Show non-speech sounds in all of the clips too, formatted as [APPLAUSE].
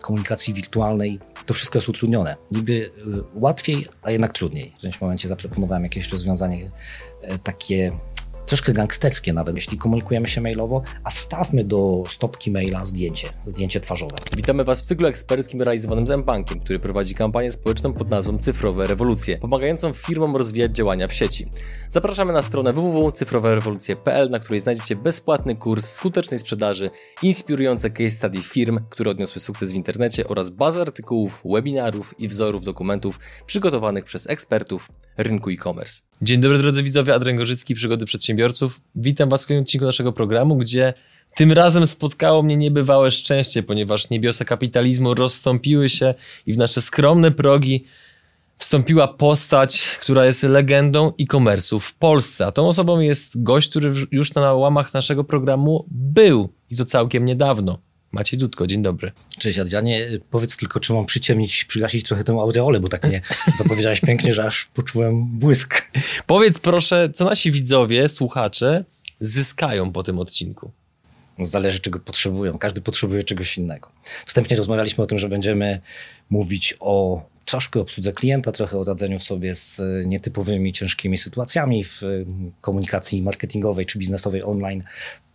komunikacji wirtualnej to wszystko jest utrudnione. Niby y, łatwiej, a jednak trudniej. W którymś momencie zaproponowałem jakieś rozwiązanie y, takie troszkę gangsterskie nawet, jeśli komunikujemy się mailowo, a wstawmy do stopki maila zdjęcie, zdjęcie twarzowe. Witamy Was w cyklu eksperckim realizowanym z M-Bankiem, który prowadzi kampanię społeczną pod nazwą Cyfrowe Rewolucje, pomagającą firmom rozwijać działania w sieci. Zapraszamy na stronę www.cyfrowerewolucje.pl, na której znajdziecie bezpłatny kurs skutecznej sprzedaży, inspirujące case study firm, które odniosły sukces w internecie oraz bazę artykułów, webinarów i wzorów dokumentów przygotowanych przez ekspertów rynku e-commerce. Dzień dobry drodzy widzowie, Adrian Gorzycki, Przygody Przedsiębiorców. Witam Was w kolejnym odcinku naszego programu, gdzie tym razem spotkało mnie niebywałe szczęście, ponieważ niebiosa kapitalizmu rozstąpiły się i w nasze skromne progi wstąpiła postać, która jest legendą e-commerce'u w Polsce. A tą osobą jest gość, który już na łamach naszego programu był i to całkiem niedawno. Maciej Dudko, dzień dobry. Cześć Adrianie, powiedz tylko, czy mam przyciemnić, przygasić trochę tę aureolę, bo tak mnie [LAUGHS] zapowiedziałeś pięknie, że aż poczułem błysk. Powiedz proszę, co nasi widzowie, słuchacze zyskają po tym odcinku? No, zależy, czego potrzebują. Każdy potrzebuje czegoś innego. Wstępnie rozmawialiśmy o tym, że będziemy mówić o troszkę obsłudze klienta, trochę o radzeniu sobie z e, nietypowymi, ciężkimi sytuacjami w e, komunikacji marketingowej czy biznesowej online.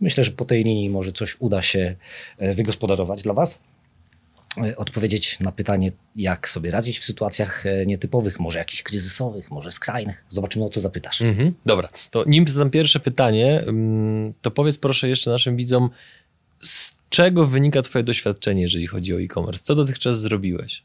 Myślę, że po tej linii może coś uda się e, wygospodarować dla Was. Odpowiedzieć na pytanie, jak sobie radzić w sytuacjach nietypowych, może jakichś kryzysowych, może skrajnych. Zobaczymy, o co zapytasz. Mhm, dobra, to nim zadam pierwsze pytanie, mm, to powiedz proszę jeszcze naszym widzom, z czego wynika Twoje doświadczenie, jeżeli chodzi o e-commerce? Co dotychczas zrobiłeś?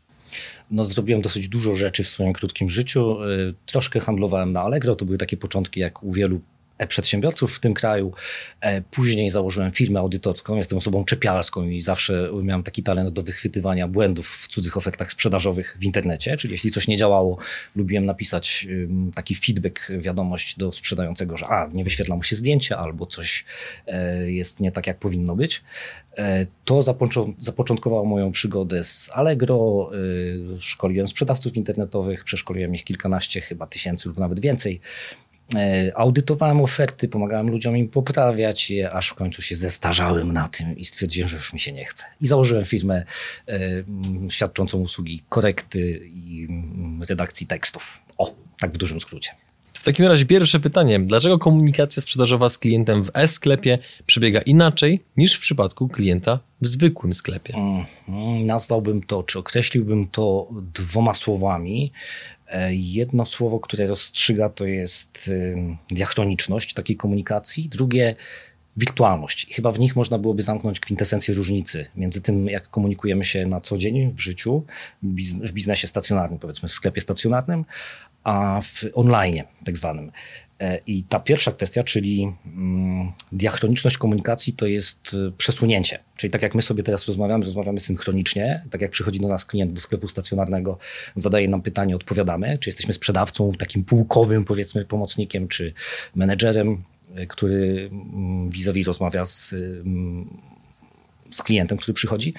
No, zrobiłem dosyć dużo rzeczy w swoim krótkim życiu. Y, troszkę handlowałem na Allegro, to były takie początki jak u wielu przedsiębiorców w tym kraju. E, później założyłem firmę audytorską, jestem osobą czepialską i zawsze miałem taki talent do wychwytywania błędów w cudzych ofertach sprzedażowych w internecie, czyli jeśli coś nie działało, lubiłem napisać taki feedback, wiadomość do sprzedającego, że a, nie wyświetla mu się zdjęcie albo coś e, jest nie tak, jak powinno być. E, to zapoczątkowało moją przygodę z Allegro. Szkoliłem sprzedawców internetowych, przeszkoliłem ich kilkanaście, chyba tysięcy lub nawet więcej. E, audytowałem oferty, pomagałem ludziom im poprawiać je, aż w końcu się zestarzałem na tym i stwierdziłem, że już mi się nie chce. I założyłem firmę e, świadczącą usługi korekty i redakcji tekstów. O, tak w dużym skrócie. W takim razie pierwsze pytanie. Dlaczego komunikacja sprzedażowa z klientem w e-sklepie przebiega inaczej niż w przypadku klienta w zwykłym sklepie? Mm, nazwałbym to, czy określiłbym to dwoma słowami. E, jedno słowo, które rozstrzyga, to jest diachroniczność takiej komunikacji. Drugie, wirtualność. I chyba w nich można byłoby zamknąć kwintesencję różnicy między tym, jak komunikujemy się na co dzień w życiu, w biznesie stacjonarnym, powiedzmy w sklepie stacjonarnym, a w online tak zwanym. E, I ta pierwsza kwestia, czyli mm, diachroniczność komunikacji, to jest e, przesunięcie. Czyli tak jak my sobie teraz rozmawiamy, rozmawiamy synchronicznie, tak jak przychodzi do nas klient do sklepu stacjonarnego, zadaje nam pytanie, odpowiadamy, czy jesteśmy sprzedawcą, takim półkowym powiedzmy pomocnikiem, czy menedżerem, e, który mm, vis-a-vis rozmawia z, mm, z klientem, który przychodzi.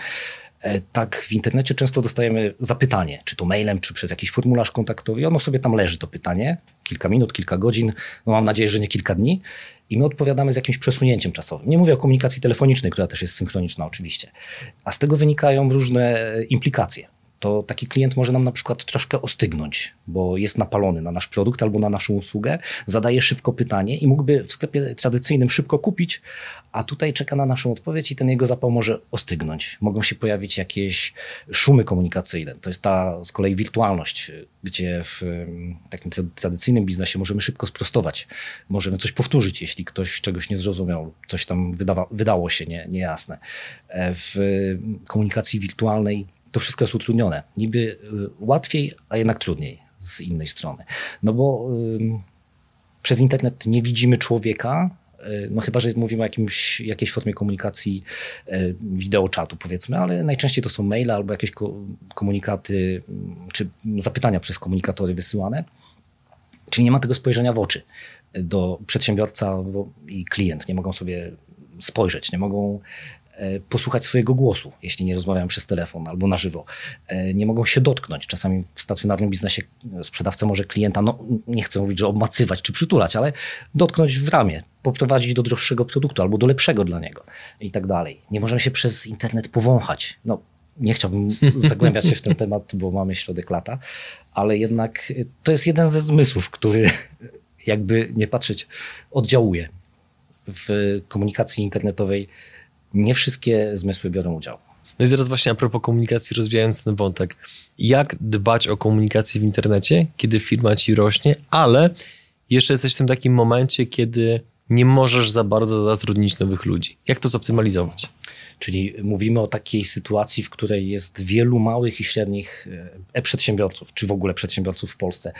E, tak w internecie często dostajemy zapytanie, czy to mailem, czy przez jakiś formularz kontaktowy. I ono sobie tam leży, to pytanie, kilka minut, kilka godzin, no mam nadzieję, że nie kilka dni. I my odpowiadamy z jakimś przesunięciem czasowym. Nie mówię o komunikacji telefonicznej, która też jest synchroniczna oczywiście. A z tego wynikają różne e, implikacje to taki klient może nam na przykład troszkę ostygnąć, bo jest napalony na nasz produkt albo na naszą usługę, zadaje szybko pytanie i mógłby w sklepie tradycyjnym szybko kupić, a tutaj czeka na naszą odpowiedź i ten jego zapał może ostygnąć. Mogą się pojawić jakieś szumy komunikacyjne. To jest ta z kolei wirtualność, gdzie w takim tradycyjnym biznesie możemy szybko sprostować. Możemy coś powtórzyć, jeśli ktoś czegoś nie zrozumiał, coś tam wydawa, wydało się nie, niejasne. E, w komunikacji wirtualnej to wszystko jest utrudnione. Niby y, łatwiej, a jednak trudniej z innej strony. No bo y, przez internet nie widzimy człowieka, y, no chyba, że mówimy o jakimś, jakiejś formie komunikacji y, wideoczatu powiedzmy, ale najczęściej to są maile albo jakieś komunikaty, czy zapytania przez komunikatory wysyłane. Czyli nie ma tego spojrzenia w oczy do przedsiębiorca i klient. Nie mogą sobie spojrzeć, nie mogą posłuchać swojego głosu, jeśli nie rozmawiają przez telefon albo na żywo. E, nie mogą się dotknąć. Czasami w stacjonarnym biznesie sprzedawca może klienta, no nie chcę mówić, że obmacywać czy przytulać, ale dotknąć w ramię, poprowadzić do droższego produktu albo do lepszego dla niego i tak dalej. Nie możemy się przez internet powąchać. No, nie chciałbym [LAUGHS] zagłębiać się w ten temat, bo mamy środek lata, ale jednak to jest jeden ze zmysłów, który jakby nie patrzeć, oddziałuje w komunikacji internetowej. Nie wszystkie zmysły biorą udział. No i teraz właśnie a propos komunikacji, rozwijając ten wątek. Jak dbać o komunikację w internecie, kiedy firma ci rośnie, ale jeszcze jesteś w tym takim momencie, kiedy nie możesz za bardzo zatrudnić nowych ludzi. Jak to zoptymalizować? Czyli mówimy o takiej sytuacji, w której jest wielu małych i średnich e, przedsiębiorców, czy w ogóle przedsiębiorców w Polsce,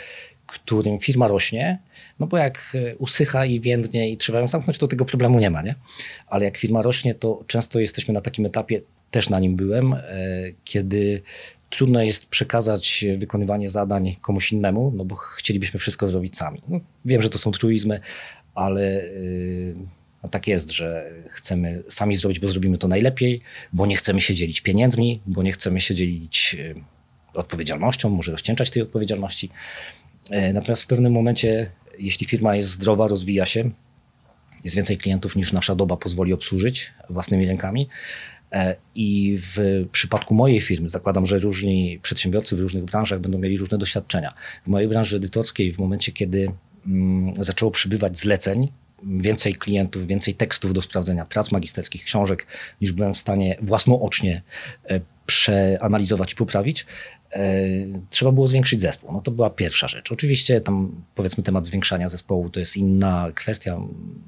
którym firma rośnie, no bo jak e, usycha i więdnie i trzeba ją zamknąć, to tego problemu nie ma, nie? Ale jak firma rośnie, to często jesteśmy na takim etapie, też na nim byłem, e, kiedy trudno jest przekazać wykonywanie zadań komuś innemu, no bo chcielibyśmy wszystko zrobić sami. No, wiem, że to są truizmy, ale no tak jest, że chcemy sami zrobić, bo zrobimy to najlepiej, bo nie chcemy się dzielić pieniędzmi, bo nie chcemy się dzielić odpowiedzialnością, może rozcięczać tej odpowiedzialności. E, natomiast w pewnym momencie, jeśli firma jest zdrowa, rozwija się, jest więcej klientów niż nasza doba pozwoli obsłużyć własnymi rękami. E, I w przypadku mojej firmy zakładam, że różni przedsiębiorcy w różnych branżach będą mieli różne doświadczenia. W mojej branży edytorskiej, w momencie, kiedy mm, zaczęło przybywać zleceń, więcej klientów, więcej tekstów do sprawdzenia, prac magisterskich, książek, niż byłem w stanie własnoocznie e, przeanalizować i poprawić, trzeba było zwiększyć zespół. No to była pierwsza rzecz. Oczywiście tam powiedzmy temat zwiększania zespołu to jest inna kwestia,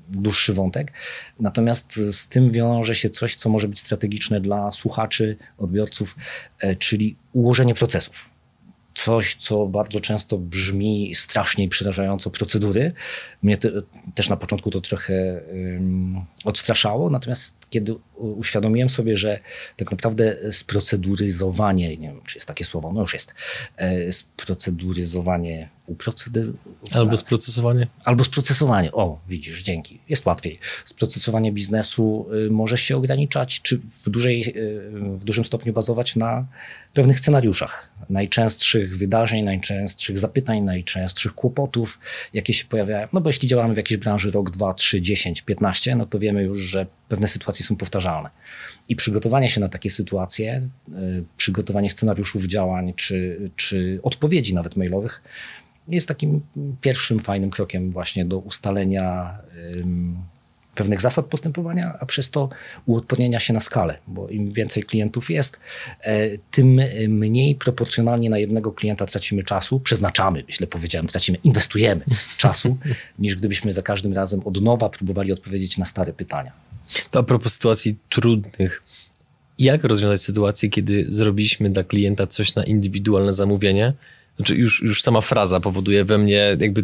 dłuższy wątek. Natomiast z tym wiąże się coś, co może być strategiczne dla słuchaczy, odbiorców, e, czyli ułożenie procesów coś, co bardzo często brzmi strasznie i przerażająco procedury. Mnie te, też na początku to trochę um, odstraszało, natomiast kiedy uświadomiłem sobie, że tak naprawdę sproceduryzowanie, nie wiem, czy jest takie słowo, no już jest, e, sproceduryzowanie, uprocedurowanie. Albo sprocesowanie. Albo sprocesowanie, o widzisz, dzięki, jest łatwiej. Sprocesowanie biznesu y, może się ograniczać, czy w, dużej, y, w dużym stopniu bazować na pewnych scenariuszach, najczęstszych wydarzeń, najczęstszych zapytań, najczęstszych kłopotów, jakie się pojawiają. No bo jeśli działamy w jakiejś branży rok, dwa, trzy, dziesięć, piętnaście, no to wiemy już, że pewne sytuacje są powtarzalne. I przygotowanie się na takie sytuacje, y, przygotowanie scenariuszów działań czy, czy odpowiedzi nawet mailowych jest takim pierwszym fajnym krokiem właśnie do ustalenia pewnych zasad postępowania, a przez to uodpornienia się na skalę, bo im więcej klientów jest, e, tym mniej proporcjonalnie na jednego klienta tracimy czasu, przeznaczamy, źle powiedziałem, tracimy, inwestujemy czasu, [LAUGHS] niż gdybyśmy za każdym razem od nowa próbowali odpowiedzieć na stare pytania. To a propos sytuacji trudnych, jak rozwiązać sytuację, kiedy zrobiliśmy dla klienta coś na indywidualne zamówienie? Znaczy już, już sama fraza powoduje we mnie jakby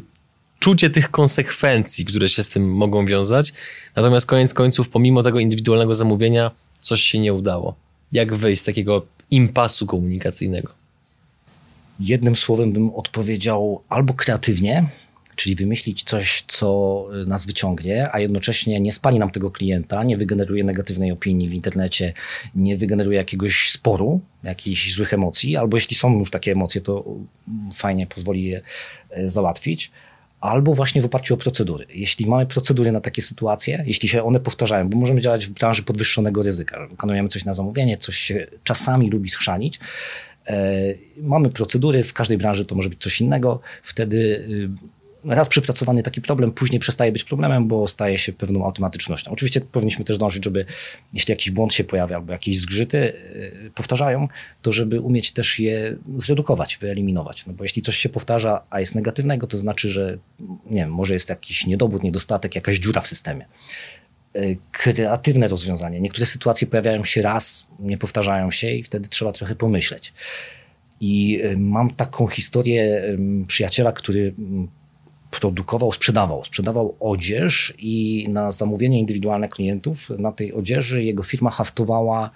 czucie tych konsekwencji, które się z tym mogą wiązać. Natomiast koniec końców, pomimo tego indywidualnego zamówienia, coś się nie udało. Jak wyjść z takiego impasu komunikacyjnego? Jednym słowem bym odpowiedział albo kreatywnie, czyli wymyślić coś, co nas wyciągnie, a jednocześnie nie spali nam tego klienta, nie wygeneruje negatywnej opinii w internecie, nie wygeneruje jakiegoś sporu, jakichś złych emocji, albo jeśli są już takie emocje, to fajnie pozwoli je e, załatwić albo właśnie w oparciu o procedury. Jeśli mamy procedury na takie sytuacje, jeśli się one powtarzają, bo możemy działać w branży podwyższonego ryzyka, wykonujemy coś na zamówienie, coś się czasami lubi schrzanić, e, mamy procedury, w każdej branży to może być coś innego, wtedy y, raz przypracowany taki problem później przestaje być problemem, bo staje się pewną automatycznością. Oczywiście powinniśmy też dążyć, żeby jeśli jakiś błąd się pojawia albo jakieś zgrzyty yy, powtarzają, to żeby umieć też je zredukować, wyeliminować. No bo jeśli coś się powtarza, a jest negatywnego, to znaczy, że nie wiem, może jest jakiś niedobór, niedostatek, jakaś dziura w systemie yy, kreatywne rozwiązanie. Niektóre sytuacje pojawiają się raz, nie powtarzają się i wtedy trzeba trochę pomyśleć. I yy, mam taką historię przyjaciela, który produkował, sprzedawał. Sprzedawał odzież i na zamówienie indywidualne klientów na tej odzieży jego firma haftowała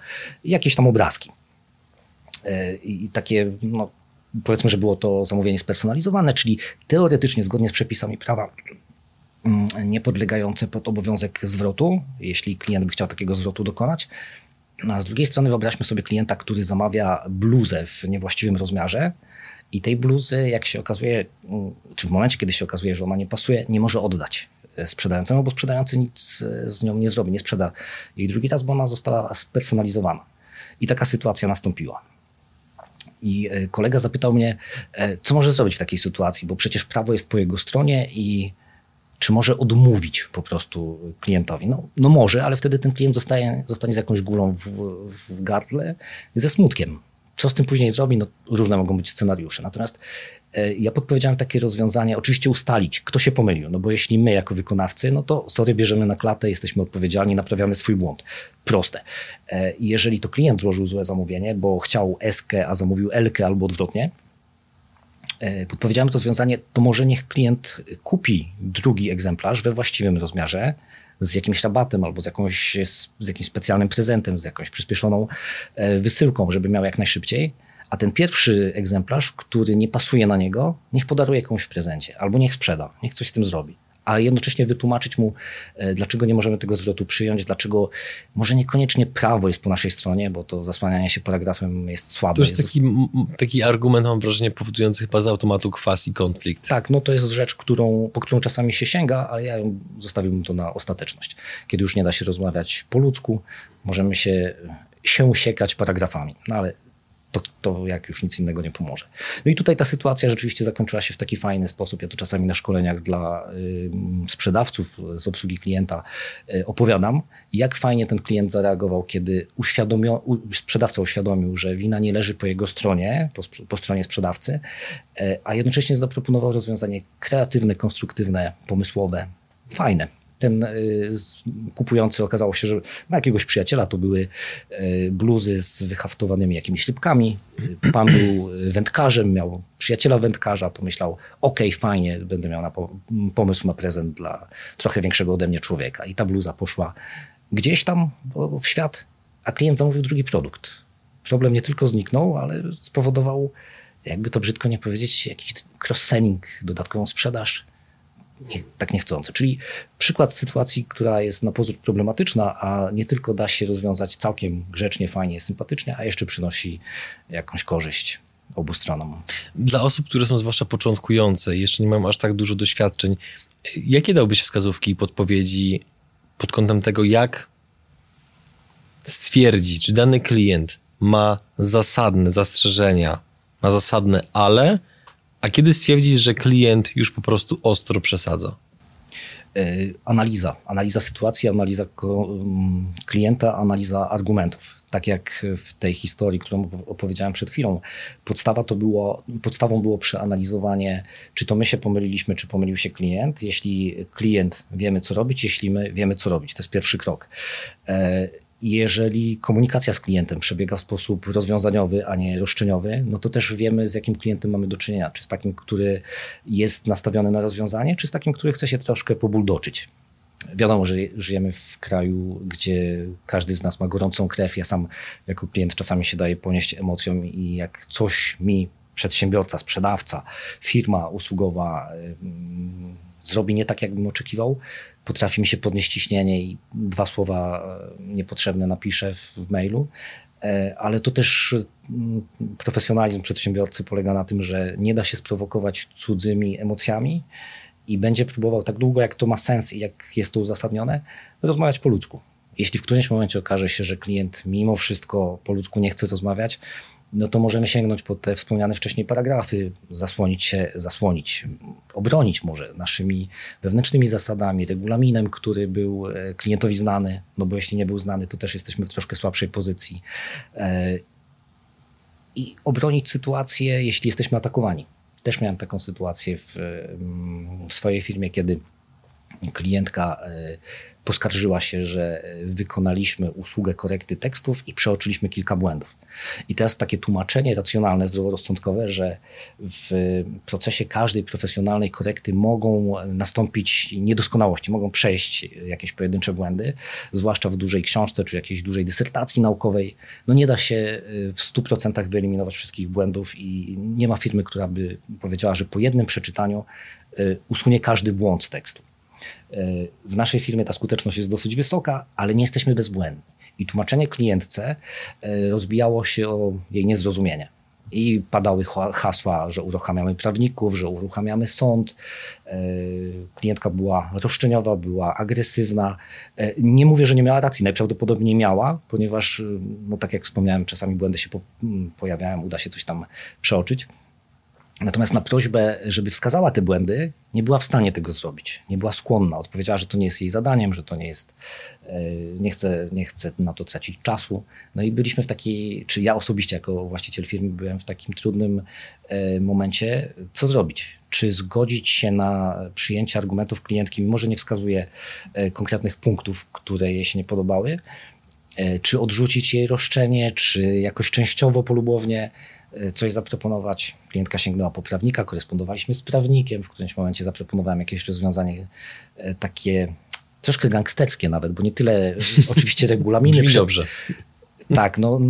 jakieś tam obrazki. E, I takie, no, powiedzmy, że było to zamówienie spersonalizowane, czyli teoretycznie zgodnie z przepisami prawa mm, nie podlegające pod obowiązek zwrotu, jeśli klient by chciał takiego zwrotu dokonać. No, a z drugiej strony wyobraźmy sobie klienta, który zamawia bluzę w niewłaściwym rozmiarze, i tej bluzy, jak się okazuje, mm, czy w momencie, kiedy się okazuje, że ona nie pasuje, nie może oddać e, sprzedającemu, bo sprzedający nic e, z nią nie zrobi, nie sprzeda jej drugi raz, bo ona została spersonalizowana. I taka sytuacja nastąpiła. I e, kolega zapytał mnie, co może zrobić w takiej sytuacji, bo przecież prawo jest po jego stronie i czy może odmówić po prostu klientowi? No, no może, ale wtedy ten klient zostaje, zostanie z jakąś górą w, w gardle, ze smutkiem. Co z tym później zrobi? No, różne mogą być scenariusze. Natomiast e, ja podpowiedziałem takie rozwiązanie, oczywiście ustalić, kto się pomylił, no bo jeśli my jako wykonawcy, no to sorry, bierzemy na klatę, jesteśmy odpowiedzialni, naprawiamy swój błąd. Proste. E, jeżeli to klient złożył złe zamówienie, bo chciał SK, a zamówił LK albo odwrotnie, e, podpowiedziałem to rozwiązanie, to może niech klient kupi drugi egzemplarz we właściwym rozmiarze, z jakimś rabatem albo z, jakąś, z jakimś specjalnym prezentem, z jakąś przyspieszoną e, wysyłką, żeby miał jak najszybciej. A ten pierwszy egzemplarz, który nie pasuje na niego, niech podaruje komuś w prezencie albo niech sprzeda, niech coś z tym zrobi a jednocześnie wytłumaczyć mu, e, dlaczego nie możemy tego zwrotu przyjąć, dlaczego może niekoniecznie prawo jest po naszej stronie, bo to zasłanianie się paragrafem jest słabe. To jest taki, taki argument, mam wrażenie, powodujący chyba z automatu kwas i konflikt. Tak, no to jest rzecz, którą, po którą czasami się sięga, ale ja zostawiłbym to na ostateczność. Kiedy już nie da się rozmawiać po ludzku, możemy się się siekać paragrafami. No ale to, to jak już nic innego nie pomoże. No i tutaj ta sytuacja rzeczywiście zakończyła się w taki fajny sposób. Ja to czasami na szkoleniach dla y, sprzedawców z obsługi klienta y, opowiadam, jak fajnie ten klient zareagował, kiedy uświadomio, u, sprzedawca uświadomił, że wina nie leży po jego stronie, po, po stronie sprzedawcy, y, a jednocześnie zaproponował rozwiązanie kreatywne, konstruktywne, pomysłowe, fajne ten y, kupujący okazało się, że ma jakiegoś przyjaciela, to były y, bluzy z wyhaftowanymi jakimiś ślipkami. Pan był wędkarzem, miał przyjaciela wędkarza, pomyślał, okej, fajnie, będę miał na pomysł na prezent dla trochę większego ode mnie człowieka. I ta bluza poszła gdzieś tam w świat, a klient zamówił drugi produkt. Problem nie tylko zniknął, ale spowodował, jakby to brzydko nie powiedzieć, jakiś cross-selling, dodatkową sprzedaż nie, tak niechcący. Czyli przykład sytuacji, która jest na pozór problematyczna, a nie tylko da się rozwiązać całkiem grzecznie, fajnie, sympatycznie, a jeszcze przynosi jakąś korzyść obu stronom. Dla osób, które są zwłaszcza początkujące, jeszcze nie mają aż tak dużo doświadczeń, jakie dałbyś wskazówki i podpowiedzi pod kątem tego, jak stwierdzić, czy dany klient ma zasadne zastrzeżenia, ma zasadne ale, a kiedy stwierdzić, że klient już po prostu ostro przesadza? E, analiza, analiza sytuacji, analiza mm, klienta, analiza argumentów. Tak jak w tej historii, którą opowiedziałem przed chwilą, podstawa to było, podstawą było przeanalizowanie, czy to my się pomyliliśmy, czy pomylił się klient. Jeśli klient wiemy, co robić, jeśli my wiemy, co robić. To jest pierwszy krok. Jeżeli komunikacja z klientem przebiega w sposób rozwiązaniowy, a nie roszczeniowy, no to też wiemy, z jakim klientem mamy do czynienia. Czy z takim, który jest nastawiony na rozwiązanie, czy z takim, który chce się troszkę pobuldoczyć. Wiadomo, że żyjemy w kraju, gdzie każdy z nas ma gorącą krew. Ja sam jako klient czasami się daję ponieść emocjom i jak coś mi przedsiębiorca, sprzedawca, firma usługowa zrobi nie tak, jakbym oczekiwał, potrafi mi się podnieść ciśnienie i dwa słowa e, niepotrzebne napiszę w mailu. E, ale to też mm, profesjonalizm przedsiębiorcy polega na tym, że nie da się sprowokować cudzymi emocjami i będzie próbował tak długo, jak to ma sens i jak jest to uzasadnione, rozmawiać po ludzku. Jeśli w którymś momencie okaże się, że klient mimo wszystko po ludzku nie chce rozmawiać, no to możemy sięgnąć po te wspomniane wcześniej paragrafy, zasłonić się, zasłonić, obronić może naszymi wewnętrznymi zasadami, regulaminem, który był e, klientowi znany, no bo jeśli nie był znany, to też jesteśmy w troszkę słabszej pozycji. E, I obronić sytuację, jeśli jesteśmy atakowani. Też miałem taką sytuację w, w swojej firmie, kiedy klientka e, poskarżyła się, że wykonaliśmy usługę korekty tekstów i przeoczyliśmy kilka błędów. I teraz takie tłumaczenie racjonalne, zdroworozsądkowe, że w procesie każdej profesjonalnej korekty mogą nastąpić niedoskonałości, mogą przejść jakieś pojedyncze błędy, zwłaszcza w dużej książce czy jakiejś dużej dysertacji naukowej. No nie da się w 100% wyeliminować wszystkich błędów i nie ma firmy, która by powiedziała, że po jednym przeczytaniu usunie każdy błąd z tekstu. W naszej firmie ta skuteczność jest dosyć wysoka, ale nie jesteśmy bezbłędni. I tłumaczenie klientce e, rozbijało się o jej niezrozumienie. I padały hasła, że uruchamiamy prawników, że uruchamiamy sąd. E, klientka była roszczeniowa, była agresywna. E, nie mówię, że nie miała racji, najprawdopodobniej miała, ponieważ, no tak jak wspomniałem, czasami błędy się pojawiają, uda się coś tam przeoczyć. Natomiast na prośbę, żeby wskazała te błędy, nie była w stanie tego zrobić. Nie była skłonna. Odpowiedziała, że to nie jest jej zadaniem, że to nie jest, e, nie chce, nie chce na to tracić czasu. No i byliśmy w takiej, czy ja osobiście jako właściciel firmy byłem w takim trudnym e, momencie, co zrobić? Czy zgodzić się na przyjęcie argumentów klientki, mimo że nie wskazuje e, konkretnych punktów, które jej się nie podobały, czy odrzucić jej roszczenie, czy jakoś częściowo polubownie coś zaproponować. Klientka sięgnęła po prawnika, korespondowaliśmy z prawnikiem. W którymś momencie zaproponowałem jakieś rozwiązanie e, takie troszkę gangsterskie nawet, bo nie tyle [LAUGHS] oczywiście regulaminy. Brzmi przed... dobrze. Tak, no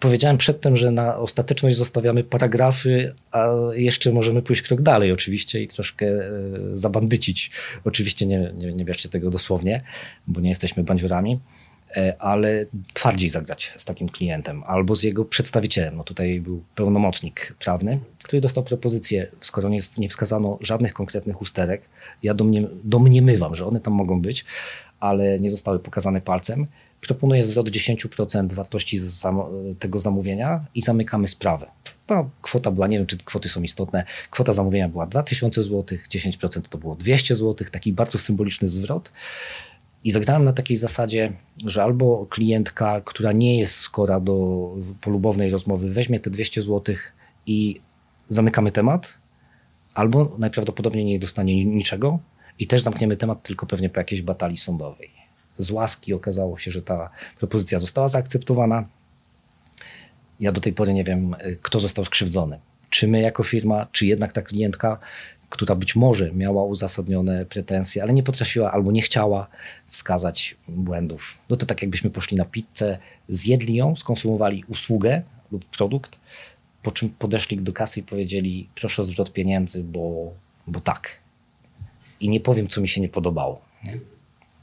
powiedziałem przedtem, że na ostateczność zostawiamy paragrafy, a jeszcze możemy pójść krok dalej oczywiście i troszkę e, zabandycić. Oczywiście nie, nie, nie bierzcie tego dosłownie, bo nie jesteśmy bandziurami. E, ale twardziej zagrać z takim klientem albo z jego przedstawicielem. No tutaj był pełnomocnik prawny, który dostał propozycję, skoro nie, nie wskazano żadnych konkretnych usterek, ja domnie, domniemywam, że one tam mogą być, ale nie zostały pokazane palcem, proponuję zwrot 10% wartości tego zamówienia i zamykamy sprawę. Ta kwota była, nie wiem czy kwoty są istotne, kwota zamówienia była 2000 zł, 10% to było 200 zł, taki bardzo symboliczny zwrot. I zagrałem na takiej zasadzie, że albo klientka, która nie jest skora do polubownej rozmowy, weźmie te 200 zł i zamykamy temat, albo najprawdopodobniej nie dostanie niczego i też zamkniemy temat tylko pewnie po jakiejś batalii sądowej. Z łaski okazało się, że ta propozycja została zaakceptowana. Ja do tej pory nie wiem, kto został skrzywdzony. Czy my jako firma, czy jednak ta klientka, która być może miała uzasadnione pretensje, ale nie potrafiła albo nie chciała wskazać błędów. No to tak jakbyśmy poszli na pizzę, zjedli ją, skonsumowali usługę lub produkt, po czym podeszli do kasy i powiedzieli proszę o zwrot pieniędzy, bo, bo tak. I nie powiem, co mi się nie podobało. Nie?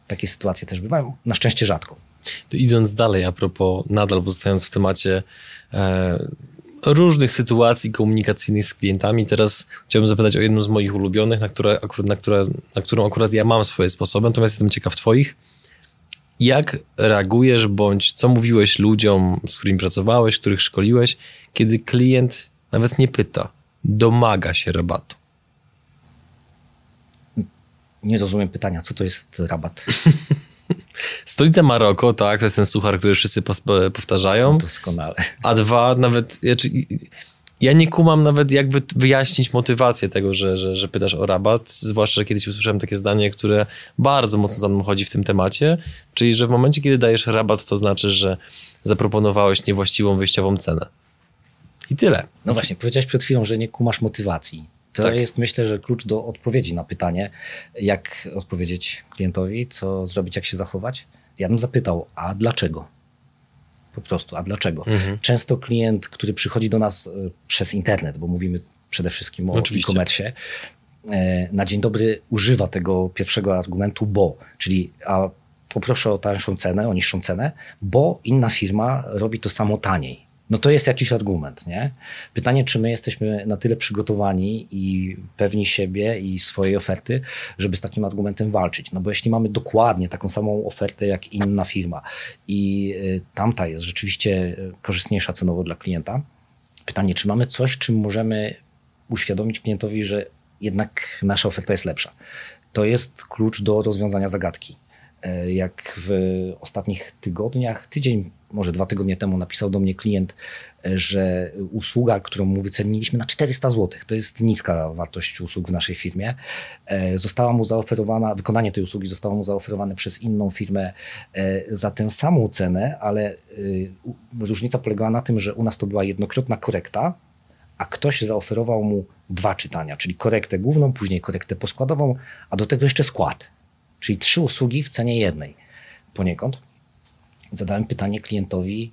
Takie sytuacje też bywają, na szczęście rzadko. To idąc dalej, a propos, nadal pozostając w temacie e, różnych sytuacji komunikacyjnych z klientami. Teraz chciałbym zapytać o jedną z moich ulubionych, na, które, na, które, na którą akurat ja mam swoje sposoby, natomiast jestem ciekaw Twoich. Jak reagujesz, bądź co mówiłeś ludziom, z którymi pracowałeś, których szkoliłeś, kiedy klient nawet nie pyta, domaga się rabatu? Nie rozumiem pytania, co to jest rabat? [LAUGHS] Stolica Maroko, tak, to jest ten suchar, który wszyscy powtarzają. Doskonale. A dwa, nawet, znaczy, ja nie kumam nawet jak wyjaśnić motywację tego, że, że, że pytasz o rabat, zwłaszcza, że kiedyś usłyszałem takie zdanie, które bardzo mocno za mną chodzi w tym temacie, czyli, że w momencie, kiedy dajesz rabat, to znaczy, że zaproponowałeś niewłaściwą wyjściową cenę. I tyle. No właśnie, powiedziałeś przed chwilą, że nie kumasz motywacji. To tak. jest myślę, że klucz do odpowiedzi na pytanie, jak odpowiedzieć klientowi, co zrobić, jak się zachować. Ja bym zapytał, a dlaczego? Po prostu, a dlaczego? Mhm. Często klient, który przychodzi do nas e, przez internet, bo mówimy przede wszystkim o e-commerce, e, na dzień dobry używa tego pierwszego argumentu, bo, czyli a poproszę o tańszą cenę, o niższą cenę, bo inna firma robi to samo taniej no to jest jakiś argument, nie? Pytanie, czy my jesteśmy na tyle przygotowani i pewni siebie i swojej oferty, żeby z takim argumentem walczyć. No bo jeśli mamy dokładnie taką samą ofertę jak inna firma i y, tamta jest rzeczywiście y, korzystniejsza cenowo dla klienta, pytanie, czy mamy coś, czym możemy uświadomić klientowi, że jednak nasza oferta jest lepsza. To jest klucz do rozwiązania zagadki. E, jak w ostatnich tygodniach, tydzień może dwa tygodnie temu napisał do mnie klient, e, że usługa, którą mu wyceniliśmy na 400 zł, to jest niska wartość usług w naszej firmie, e, została mu zaoferowana, wykonanie tej usługi zostało mu zaoferowane przez inną firmę e, za tę samą cenę, ale różnica polegała na tym, że u nas to była jednokrotna korekta, a ktoś zaoferował mu dwa czytania, czyli korektę główną, później korektę poskładową, a do tego jeszcze skład. Czyli trzy usługi w cenie jednej poniekąd zadałem pytanie klientowi,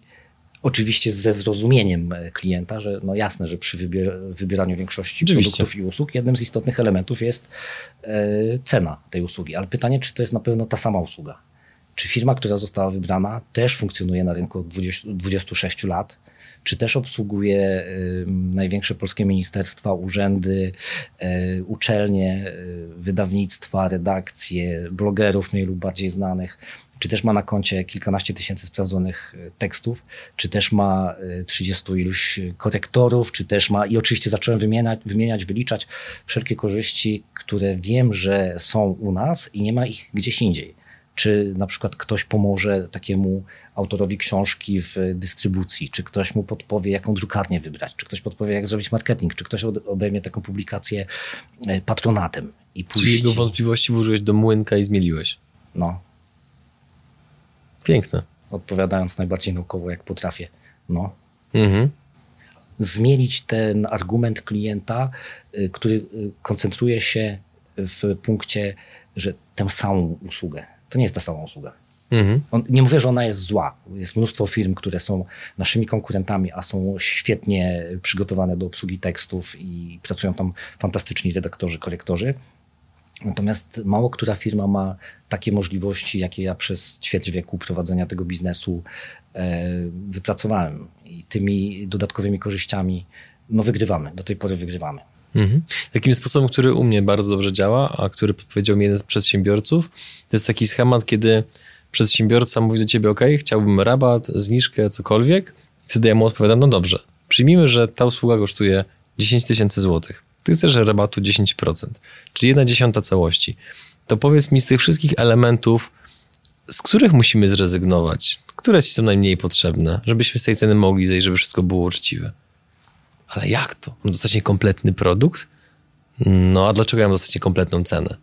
oczywiście ze zrozumieniem e, klienta, że no jasne, że przy wybier wybieraniu większości oczywiście. produktów i usług jednym z istotnych elementów jest e, cena tej usługi. Ale pytanie, czy to jest na pewno ta sama usługa? Czy firma, która została wybrana, też funkcjonuje na rynku od 20, 26 lat? czy też obsługuje największe polskie ministerstwa, urzędy, uczelnie, wydawnictwa, redakcje, blogerów mniej lub bardziej znanych czy też ma na koncie kilkanaście tysięcy sprawdzonych e, tekstów, czy też ma 30 e, iluś korektorów, czy też ma, i oczywiście zacząłem wymieniać, wymieniać, wyliczać wszelkie korzyści, które wiem, że są u nas i nie ma ich gdzieś indziej. Czy na przykład ktoś pomoże takiemu autorowi książki w dystrybucji, czy ktoś mu podpowie, jaką drukarnię wybrać, czy ktoś podpowie, jak zrobić marketing, czy ktoś obejmie taką publikację e, patronatem. I puści... Czyli jego wątpliwości włożyłeś do młynka i zmieliłeś. No, Piękne. Odpowiadając najbardziej naukowo, jak potrafię. No. Mhm. Zmienić ten argument klienta, y, który y, koncentruje się w punkcie, że tę samą usługę. To nie jest ta sama usługa. Mhm. On, nie mówię, że ona jest zła. Jest mnóstwo firm, które są naszymi konkurentami, a są świetnie przygotowane do obsługi tekstów i pracują tam fantastyczni redaktorzy, korektorzy. Natomiast mało która firma ma takie możliwości, jakie ja przez ćwierć wieku prowadzenia tego biznesu e, wypracowałem. I tymi dodatkowymi korzyściami no, wygrywamy. Do tej pory wygrywamy. Mhm. Takim sposobem, który u mnie bardzo dobrze działa, a który podpowiedział mi jeden z przedsiębiorców, to jest taki schemat, kiedy przedsiębiorca mówi do ciebie, ok, chciałbym rabat, zniżkę, cokolwiek. Wtedy ja mu odpowiadam, no dobrze, przyjmijmy, że ta usługa kosztuje 10 tysięcy złotych ty chcesz rabatu 10%, czyli jedna dziesiąta całości, to powiedz mi z tych wszystkich elementów, z których musimy zrezygnować, które ci są najmniej potrzebne, żebyśmy z tej ceny mogli zejść, żeby wszystko było uczciwe. Ale jak to? Mam dostać niekompletny produkt? No a dlaczego ja mam dostać niekompletną cenę?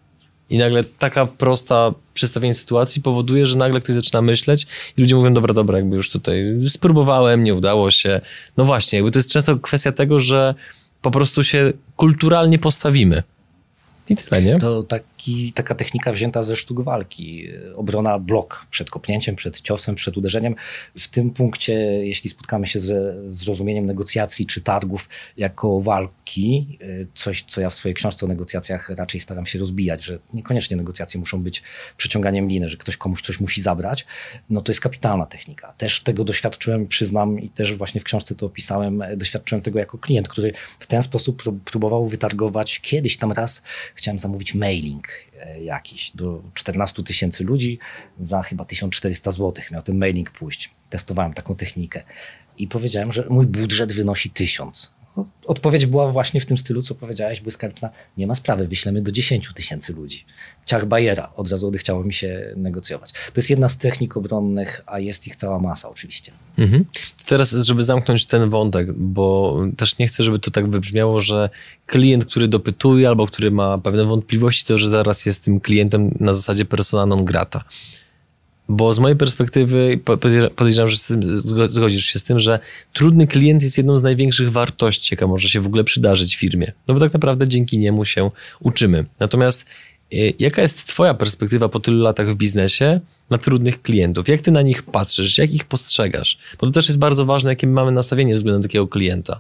I nagle taka prosta przedstawienie sytuacji powoduje, że nagle ktoś zaczyna myśleć i ludzie mówią, dobra, dobra, jakby już tutaj spróbowałem, nie udało się. No właśnie, jakby to jest często kwestia tego, że po prostu się kulturalnie postawimy. I tyle, nie? To taki, taka technika wzięta ze sztuk walki. Obrona blok przed kopnięciem, przed ciosem, przed uderzeniem. W tym punkcie, jeśli spotkamy się z zrozumieniem negocjacji czy targów jako walki, coś, co ja w swojej książce o negocjacjach raczej staram się rozbijać, że niekoniecznie negocjacje muszą być przeciąganiem liny, że ktoś komuś coś musi zabrać, no to jest kapitalna technika. Też tego doświadczyłem, przyznam i też właśnie w książce to opisałem, doświadczyłem tego jako klient, który w ten sposób próbował wytargować kiedyś tam raz chciałem zamówić mailing e, jakiś do 14 tysięcy ludzi za chyba 1400 zł. Miał ten mailing pójść. Testowałem taką technikę i powiedziałem, że mój budżet wynosi 1000. Odpowiedź była właśnie w tym stylu, co powiedziałeś, błyskawiczna. Nie ma sprawy, wyślemy do 10 tysięcy ludzi. Ciach Bajera, od razu odechciało mi się negocjować. To jest jedna z technik obronnych, a jest ich cała masa oczywiście. Mhm. teraz, żeby zamknąć ten wątek, bo też nie chcę, żeby to tak wybrzmiało, że klient, który dopytuje albo który ma pewne wątpliwości, to że zaraz jest tym klientem na zasadzie persona non grata. Bo z mojej perspektywy podejrzewam, że zgodzisz się z tym, że trudny klient jest jedną z największych wartości, jaka może się w ogóle przydarzyć firmie. No bo tak naprawdę dzięki niemu się uczymy. Natomiast y, jaka jest Twoja perspektywa po tylu latach w biznesie na trudnych klientów? Jak Ty na nich patrzysz? Jak ich postrzegasz? Bo to też jest bardzo ważne, jakie my mamy nastawienie względem takiego klienta.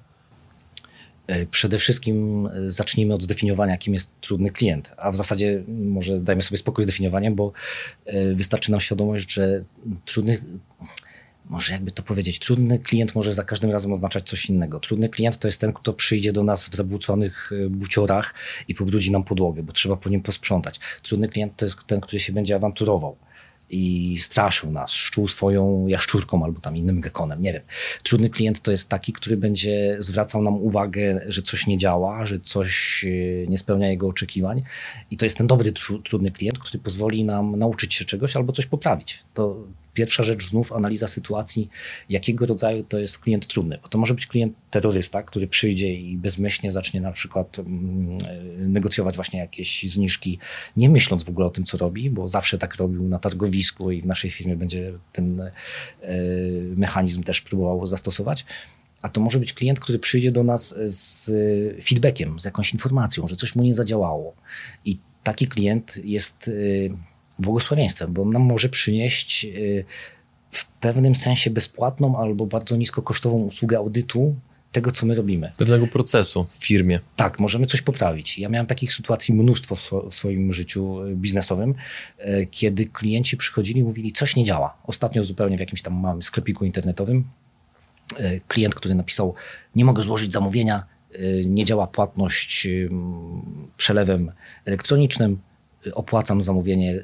E, przede wszystkim e, zacznijmy od zdefiniowania, kim jest trudny klient, a w zasadzie może dajmy sobie spokój z definiowaniem, bo e, wystarczy nam świadomość, że trudny, może jakby to powiedzieć, trudny klient może za każdym razem oznaczać coś innego. Trudny klient to jest ten, kto przyjdzie do nas w zabłóconych buciorach i pobrudzi nam podłogę, bo trzeba po nim posprzątać. Trudny klient to jest ten, który się będzie awanturował i straszył nas, szczuł swoją jaszczurką albo tam innym gekonem, nie wiem. Trudny klient to jest taki, który będzie zwracał nam uwagę, że coś nie działa, że coś e, nie spełnia jego oczekiwań i to jest ten dobry, trudny klient, który pozwoli nam nauczyć się czegoś albo coś poprawić. To Pierwsza rzecz znów analiza sytuacji, jakiego rodzaju to jest klient trudny. Bo to może być klient terrorysta, który przyjdzie i bezmyślnie zacznie na przykład mm, e, negocjować właśnie jakieś zniżki, nie myśląc w ogóle o tym, co robi, bo zawsze tak robił na targowisku i w naszej firmie będzie ten e, mechanizm też próbował zastosować. A to może być klient, który przyjdzie do nas z feedbackiem, z jakąś informacją, że coś mu nie zadziałało. I taki klient jest e, błogosławieństwem, bo on nam może przynieść y, w pewnym sensie bezpłatną albo bardzo niskokosztową usługę audytu tego, co my robimy. Pewnego procesu w firmie. Tak, możemy coś poprawić. Ja miałem takich sytuacji mnóstwo w swoim życiu y, biznesowym, y, kiedy klienci przychodzili i mówili, coś nie działa. Ostatnio zupełnie w jakimś tam małym sklepiku internetowym klient, który napisał: Nie mogę złożyć zamówienia, nie działa płatność przelewem elektronicznym, opłacam zamówienie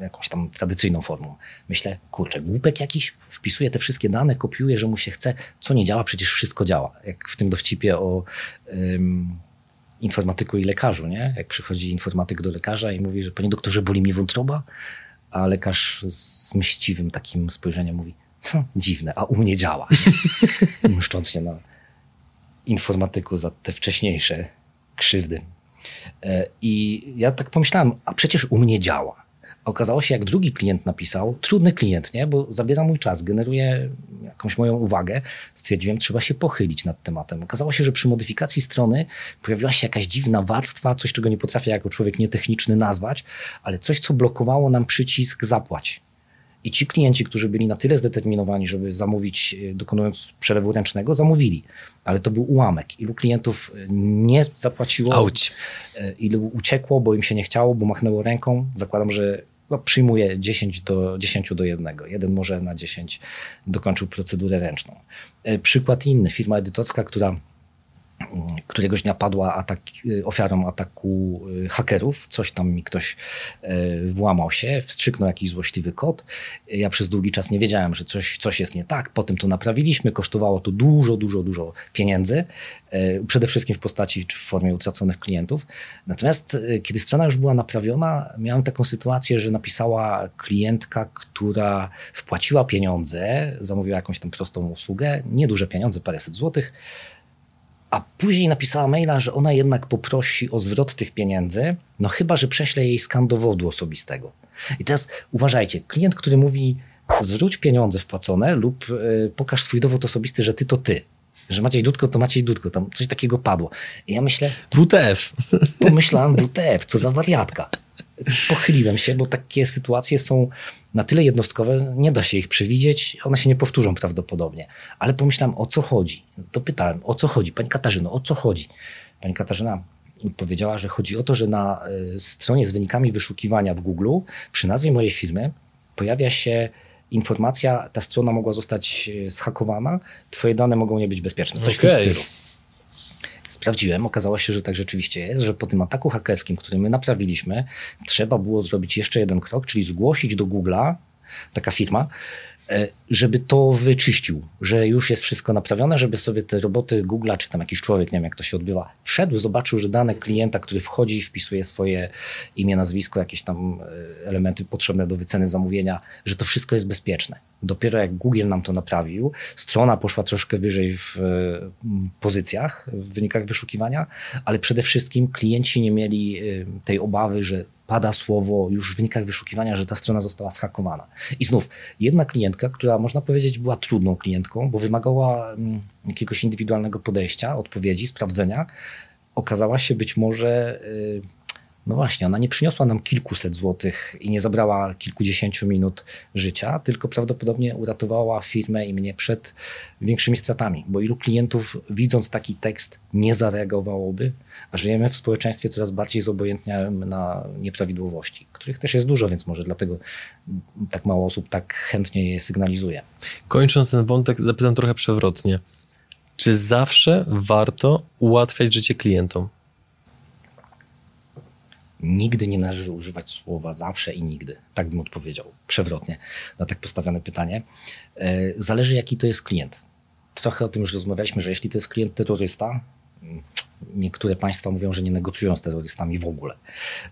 jakąś tam tradycyjną formą. Myślę, kurczę, głupek jakiś, wpisuje te wszystkie dane, kopiuje, że mu się chce, co nie działa, przecież wszystko działa. Jak w tym dowcipie o informatyku i lekarzu, nie? Jak przychodzi informatyk do lekarza i mówi, że panie doktorze, boli mi wątroba, a lekarz z mściwym takim spojrzeniem mówi, no, dziwne, a u mnie działa. [LAUGHS] Mszcząc się na informatyku za te wcześniejsze krzywdy. E, I ja tak pomyślałem, a przecież u mnie działa. Okazało się, jak drugi klient napisał, trudny klient, nie? bo zabiera mój czas, generuje jakąś moją uwagę, stwierdziłem, trzeba się pochylić nad tematem. Okazało się, że przy modyfikacji strony pojawiła się jakaś dziwna warstwa, coś, czego nie potrafię jako człowiek nietechniczny nazwać, ale coś, co blokowało nam przycisk zapłać. I ci klienci, którzy byli na tyle zdeterminowani, żeby zamówić, e, dokonując przelewu ręcznego, zamówili. Ale to był ułamek. Ilu klientów e, nie zapłaciło, Auć. E, ilu uciekło, bo im się nie chciało, bo machnęło ręką. Zakładam, że no, przyjmuje 10 do, 10 do 1. Jeden może na 10 dokończył procedurę ręczną. Przykład inny, firma edytorska, która któregoś dnia padła atak, y, ofiarą ataku y, hakerów. Coś tam mi ktoś y, włamał się, wstrzyknął jakiś złośliwy kod. Ja przez długi czas nie wiedziałem, że coś, coś jest nie tak. Potem to naprawiliśmy. Kosztowało to dużo, dużo, dużo pieniędzy. Przede wszystkim w postaci czy w formie utraconych klientów. Natomiast kiedy strona już była naprawiona, miałem taką sytuację, że napisała klientka, która wpłaciła pieniądze, zamówiła jakąś tam prostą usługę, nieduże pieniądze, paręset złotych a później napisała maila, że ona jednak poprosi o zwrot tych pieniędzy, no chyba, że prześle jej skan dowodu osobistego. I teraz uważajcie, klient, który mówi zwróć pieniądze wpłacone lub y, pokaż swój dowód osobisty, że ty to ty. Że Maciej Dudko to Maciej Dudko, tam coś takiego padło. I ja myślę... WTF. Pomyślałem, WTF, co za wariatka. Pochyliłem się, bo takie sytuacje są na tyle jednostkowe, nie da się ich przewidzieć, one się nie powtórzą prawdopodobnie. Ale pomyślałem, o co chodzi? To pytałem, o co chodzi? Pani Katarzyno, o co chodzi? Pani Katarzyna powiedziała, że chodzi o to, że na e, stronie z wynikami wyszukiwania w Google przy nazwie mojej firmy pojawia się informacja, ta strona mogła zostać e, zhakowana, twoje dane mogą nie być bezpieczne. Coś okay. w tym stylu. Sprawdziłem, okazało się, że tak rzeczywiście jest, że po tym ataku hakerskim, który my naprawiliśmy, trzeba było zrobić jeszcze jeden krok, czyli zgłosić do Google'a, taka firma, żeby to wyczyścił, że już jest wszystko naprawione, żeby sobie te roboty Google'a, czy tam jakiś człowiek, nie wiem jak to się odbywa, wszedł, zobaczył, że dane klienta, który wchodzi, wpisuje swoje imię, nazwisko, jakieś tam e, elementy potrzebne do wyceny zamówienia, że to wszystko jest bezpieczne. Dopiero jak Google nam to naprawił, strona poszła troszkę wyżej w e, pozycjach, w wynikach wyszukiwania, ale przede wszystkim klienci nie mieli tej obawy, że pada słowo już w wynikach wyszukiwania, że ta strona została zhakowana. I znów, jedna klientka, która można powiedzieć była trudną klientką, bo wymagała mm, jakiegoś indywidualnego podejścia, odpowiedzi, sprawdzenia, okazała się być może y, no właśnie, ona nie przyniosła nam kilkuset złotych i nie zabrała kilkudziesięciu minut życia, tylko prawdopodobnie uratowała firmę i mnie przed większymi stratami, bo ilu klientów widząc taki tekst nie zareagowałoby, a żyjemy w społeczeństwie coraz bardziej zobojętniałym na nieprawidłowości, których też jest dużo, więc może dlatego tak mało osób tak chętnie je sygnalizuje. Kończąc ten wątek, zapytam trochę przewrotnie. Czy zawsze warto ułatwiać życie klientom? Nigdy nie należy używać słowa zawsze i nigdy. Tak bym odpowiedział przewrotnie na tak postawione pytanie. E, zależy, jaki to jest klient. Trochę o tym już rozmawialiśmy, że jeśli to jest klient terrorysta, niektóre państwa mówią, że nie negocjują z terrorystami w ogóle.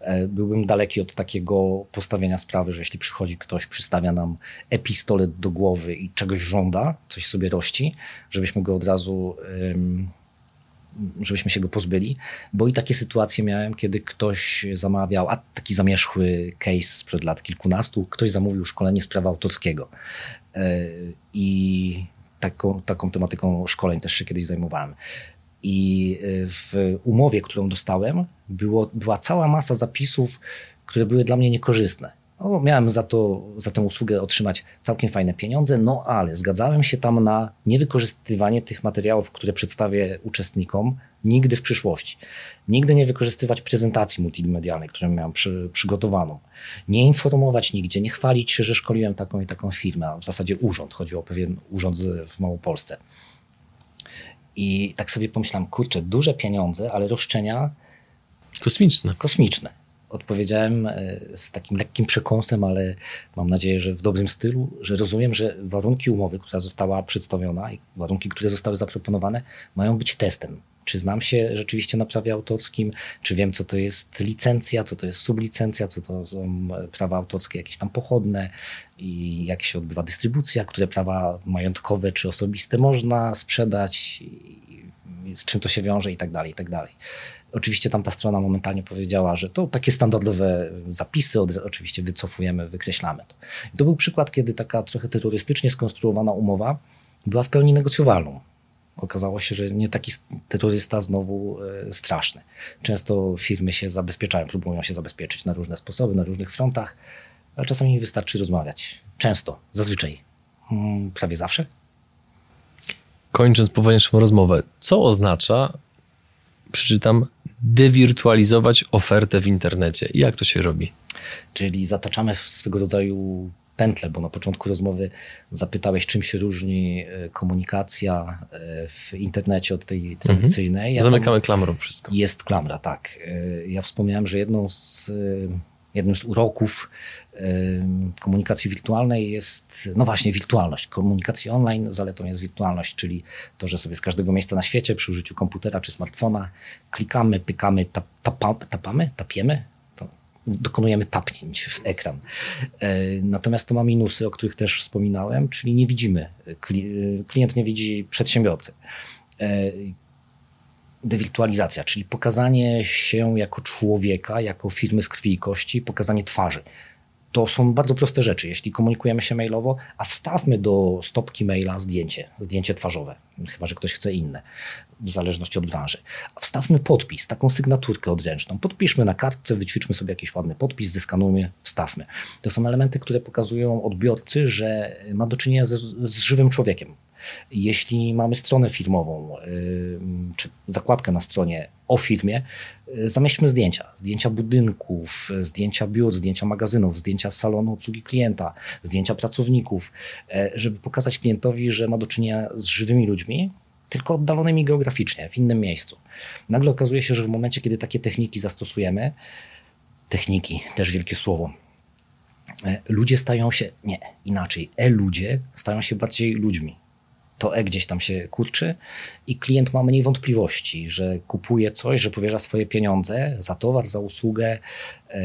E, byłbym daleki od takiego postawienia sprawy, że jeśli przychodzi ktoś, przystawia nam epistolet do głowy i czegoś żąda, coś sobie rości, żebyśmy go od razu żebyśmy się go pozbyli, bo i takie sytuacje miałem, kiedy ktoś zamawiał, a taki zamierzchły case sprzed lat kilkunastu, ktoś zamówił szkolenie z prawa autorskiego. E, I taką, taką tematyką szkoleń też się kiedyś zajmowałem. I e, w umowie, którą dostałem, było, była cała masa zapisów, które były dla mnie niekorzystne. No, miałem za, to, za tę usługę otrzymać całkiem fajne pieniądze, no ale zgadzałem się tam na niewykorzystywanie tych materiałów, które przedstawię uczestnikom nigdy w przyszłości. Nigdy nie wykorzystywać prezentacji multimedialnej, którą miałem przy, przygotowaną. Nie informować nigdzie, nie chwalić się, że szkoliłem taką i taką firmę, a w zasadzie urząd. Chodziło o pewien urząd w Małopolsce. I tak sobie pomyślałem, kurczę, duże pieniądze, ale roszczenia kosmiczne. Kosmiczne. Odpowiedziałem e, z takim lekkim przekąsem, ale mam nadzieję, że w dobrym stylu, że rozumiem, że warunki umowy, która została przedstawiona i warunki, które zostały zaproponowane, mają być testem. Czy znam się rzeczywiście na prawie autorskim, czy wiem, co to jest licencja, co to jest sublicencja, co to są prawa autorskie jakieś tam pochodne i jak się odbywa dystrybucja, które prawa majątkowe czy osobiste można sprzedać, z czym to się wiąże i tak dalej, i tak dalej. Oczywiście tamta strona momentalnie powiedziała, że to takie standardowe zapisy, oczywiście wycofujemy, wykreślamy to. I to był przykład, kiedy taka trochę terrorystycznie skonstruowana umowa była w pełni negocjowalną. Okazało się, że nie taki terrorysta znowu e, straszny. Często firmy się zabezpieczają, próbują się zabezpieczyć na różne sposoby, na różnych frontach, ale czasami wystarczy rozmawiać. Często, zazwyczaj, hmm, prawie zawsze. Kończąc powoli naszą rozmowę, co oznacza przeczytam, dewirtualizować ofertę w internecie. Jak to się robi? Czyli zataczamy swego rodzaju pętlę, bo na początku rozmowy zapytałeś, czym się różni e, komunikacja e, w internecie od tej mhm. tradycyjnej. Ja Zamykamy klamrą wszystko. Jest klamra, tak. E, ja wspomniałem, że jedną z, jednym z uroków komunikacji wirtualnej jest, no właśnie, wirtualność. Komunikacji online zaletą jest wirtualność, czyli to, że sobie z każdego miejsca na świecie przy użyciu komputera czy smartfona klikamy, pykamy, tap, tapa, tapamy, tapiemy, dokonujemy tapnięć w ekran. E, natomiast to ma minusy, o których też wspominałem, czyli nie widzimy, klient nie widzi przedsiębiorcy. E, dewirtualizacja, czyli pokazanie się jako człowieka, jako firmy z krwi i kości, pokazanie twarzy to są bardzo proste rzeczy. Jeśli komunikujemy się mailowo, a wstawmy do stopki maila zdjęcie, zdjęcie twarzowe, chyba że ktoś chce inne, w zależności od branży. A wstawmy podpis, taką sygnaturkę odręczną. Podpiszmy na kartce, wyćwiczmy sobie jakiś ładny podpis, zeskanujmy, wstawmy. To są elementy, które pokazują odbiorcy, że ma do czynienia z, z żywym człowiekiem. Jeśli mamy stronę firmową, czy zakładkę na stronie o firmie, y, zamieśćmy zdjęcia. Zdjęcia budynków, zdjęcia biur, zdjęcia magazynów, zdjęcia salonu obsługi klienta, zdjęcia pracowników, e, żeby pokazać klientowi, że ma do czynienia z żywymi ludźmi, tylko oddalonymi geograficznie, w innym miejscu. Nagle okazuje się, że w momencie, kiedy takie techniki zastosujemy, techniki, też wielkie słowo, ludzie stają się, nie, inaczej, e-ludzie stają się bardziej ludźmi to E gdzieś tam się kurczy i klient ma mniej wątpliwości, że kupuje coś, że powierza swoje pieniądze za towar, za usługę e,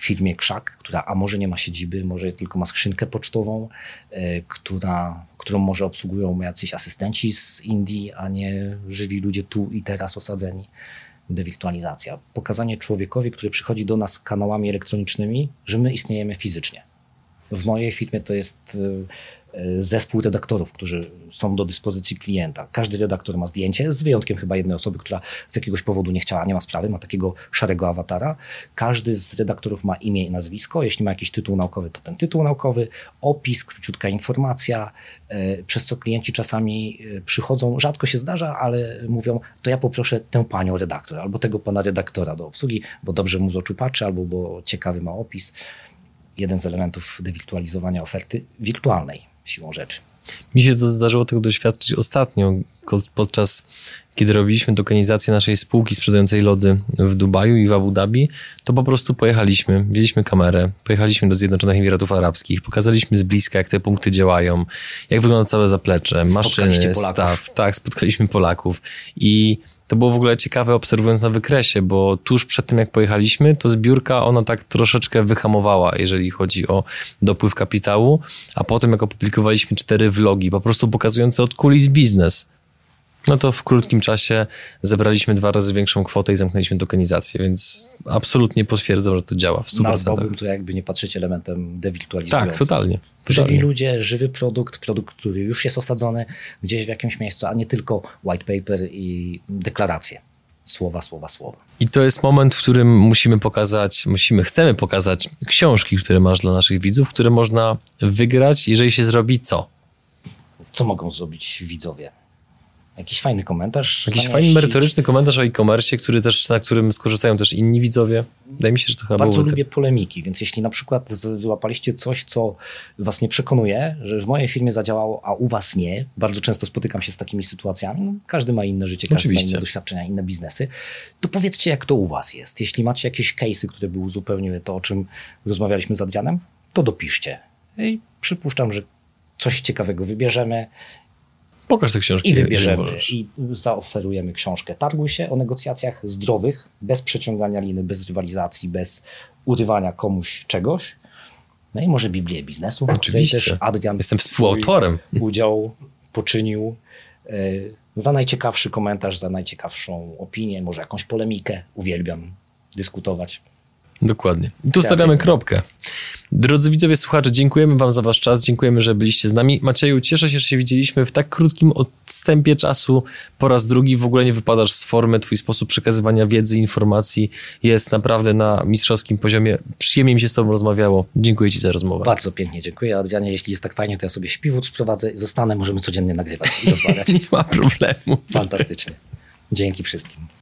firmie Krzak, która a może nie ma siedziby, może tylko ma skrzynkę pocztową, e, która, którą może obsługują jacyś asystenci z Indii, a nie żywi ludzie tu i teraz osadzeni. Dewirtualizacja. Pokazanie człowiekowi, który przychodzi do nas kanałami elektronicznymi, że my istniejemy fizycznie. W mojej firmie to jest e, zespół redaktorów, którzy są do dyspozycji klienta. Każdy redaktor ma zdjęcie, z wyjątkiem chyba jednej osoby, która z jakiegoś powodu nie chciała, nie ma sprawy, ma takiego szarego awatara. Każdy z redaktorów ma imię i nazwisko. Jeśli ma jakiś tytuł naukowy, to ten tytuł naukowy, opis, króciutka informacja, e, przez co klienci czasami e, przychodzą, rzadko się zdarza, ale mówią, to ja poproszę tę panią redaktor albo tego pana redaktora do obsługi, bo dobrze mu z oczu patrzy, albo bo ciekawy ma opis. Jeden z elementów dewirtualizowania oferty wirtualnej siłą rzeczy. Mi się to zdarzyło tego doświadczyć ostatnio, podczas kiedy robiliśmy dokonizację naszej spółki sprzedającej lody w Dubaju i w Abu Dhabi, to po prostu pojechaliśmy, wzięliśmy kamerę, pojechaliśmy do Zjednoczonych Emiratów Arabskich, pokazaliśmy z bliska, jak te punkty działają, jak wygląda całe zaplecze, maszyny, staw. Tak, spotkaliśmy Polaków i to było w ogóle ciekawe obserwując na wykresie, bo tuż przed tym jak pojechaliśmy, to zbiórka ona tak troszeczkę wyhamowała, jeżeli chodzi o dopływ kapitału, a potem jak opublikowaliśmy cztery vlogi, po prostu pokazujące od kulis biznes, no to w krótkim czasie zebraliśmy dwa razy większą kwotę i zamknęliśmy tokenizację, więc absolutnie potwierdzam, że to działa w 100%. Nazwałbym to jakby nie patrzeć elementem dewirtualizującym. Tak, totalnie. totalnie. Żywi ludzie, żywy produkt, produkt, który już jest osadzony gdzieś w jakimś miejscu, a nie tylko white paper i deklaracje. Słowa, słowa, słowa. I to jest moment, w którym musimy pokazać, musimy, chcemy pokazać książki, które masz dla naszych widzów, które można wygrać, jeżeli się zrobi co? Co mogą zrobić widzowie? Jakiś fajny komentarz. Jakiś zamieścić. fajny, merytoryczny komentarz o e-commerce, który też, na którym skorzystają też inni widzowie. Wydaje mi się, że to chyba Bardzo byłoby lubię polemiki, więc jeśli na przykład złapaliście coś, co was nie przekonuje, że w mojej firmie zadziałało, a u was nie, bardzo często spotykam się z takimi sytuacjami, no, każdy ma inne życie, każdy Oczywiście. ma inne doświadczenia, inne biznesy, to powiedzcie, jak to u was jest. Jeśli macie jakieś case'y, które by uzupełniły to, o czym rozmawialiśmy z Adrianem, to dopiszcie. I przypuszczam, że coś ciekawego wybierzemy Pokaż te książki, i wybierzemy i zaoferujemy książkę. Targuj się o negocjacjach zdrowych, bez przeciągania liny, bez rywalizacji, bez urywania komuś czegoś. No i może Biblię biznesu. Oczywiście. Też Adrian Jestem współautorem. [LAUGHS] Udział poczynił e, za najciekawszy komentarz, za najciekawszą opinię, może jakąś polemikę. Uwielbiam dyskutować. Dokładnie. I tu stawiamy kropkę. Drodzy widzowie, słuchacze, dziękujemy Wam za Wasz czas, dziękujemy, że byliście z nami. Macieju, cieszę się, że się widzieliśmy w tak krótkim odstępie czasu. Po raz drugi w ogóle nie wypadasz z formy. Twój sposób przekazywania wiedzy, informacji jest naprawdę na mistrzowskim poziomie. Przyjemnie mi się z Tobą rozmawiało. Dziękuję Ci za rozmowę. Bardzo pięknie dziękuję. Adrianie, jeśli jest tak fajnie, to ja sobie śpiwód sprowadzę, zostanę, możemy codziennie nagrywać i [LAUGHS] rozmawiać. Nie ma problemu. Fantastycznie. Dzięki wszystkim.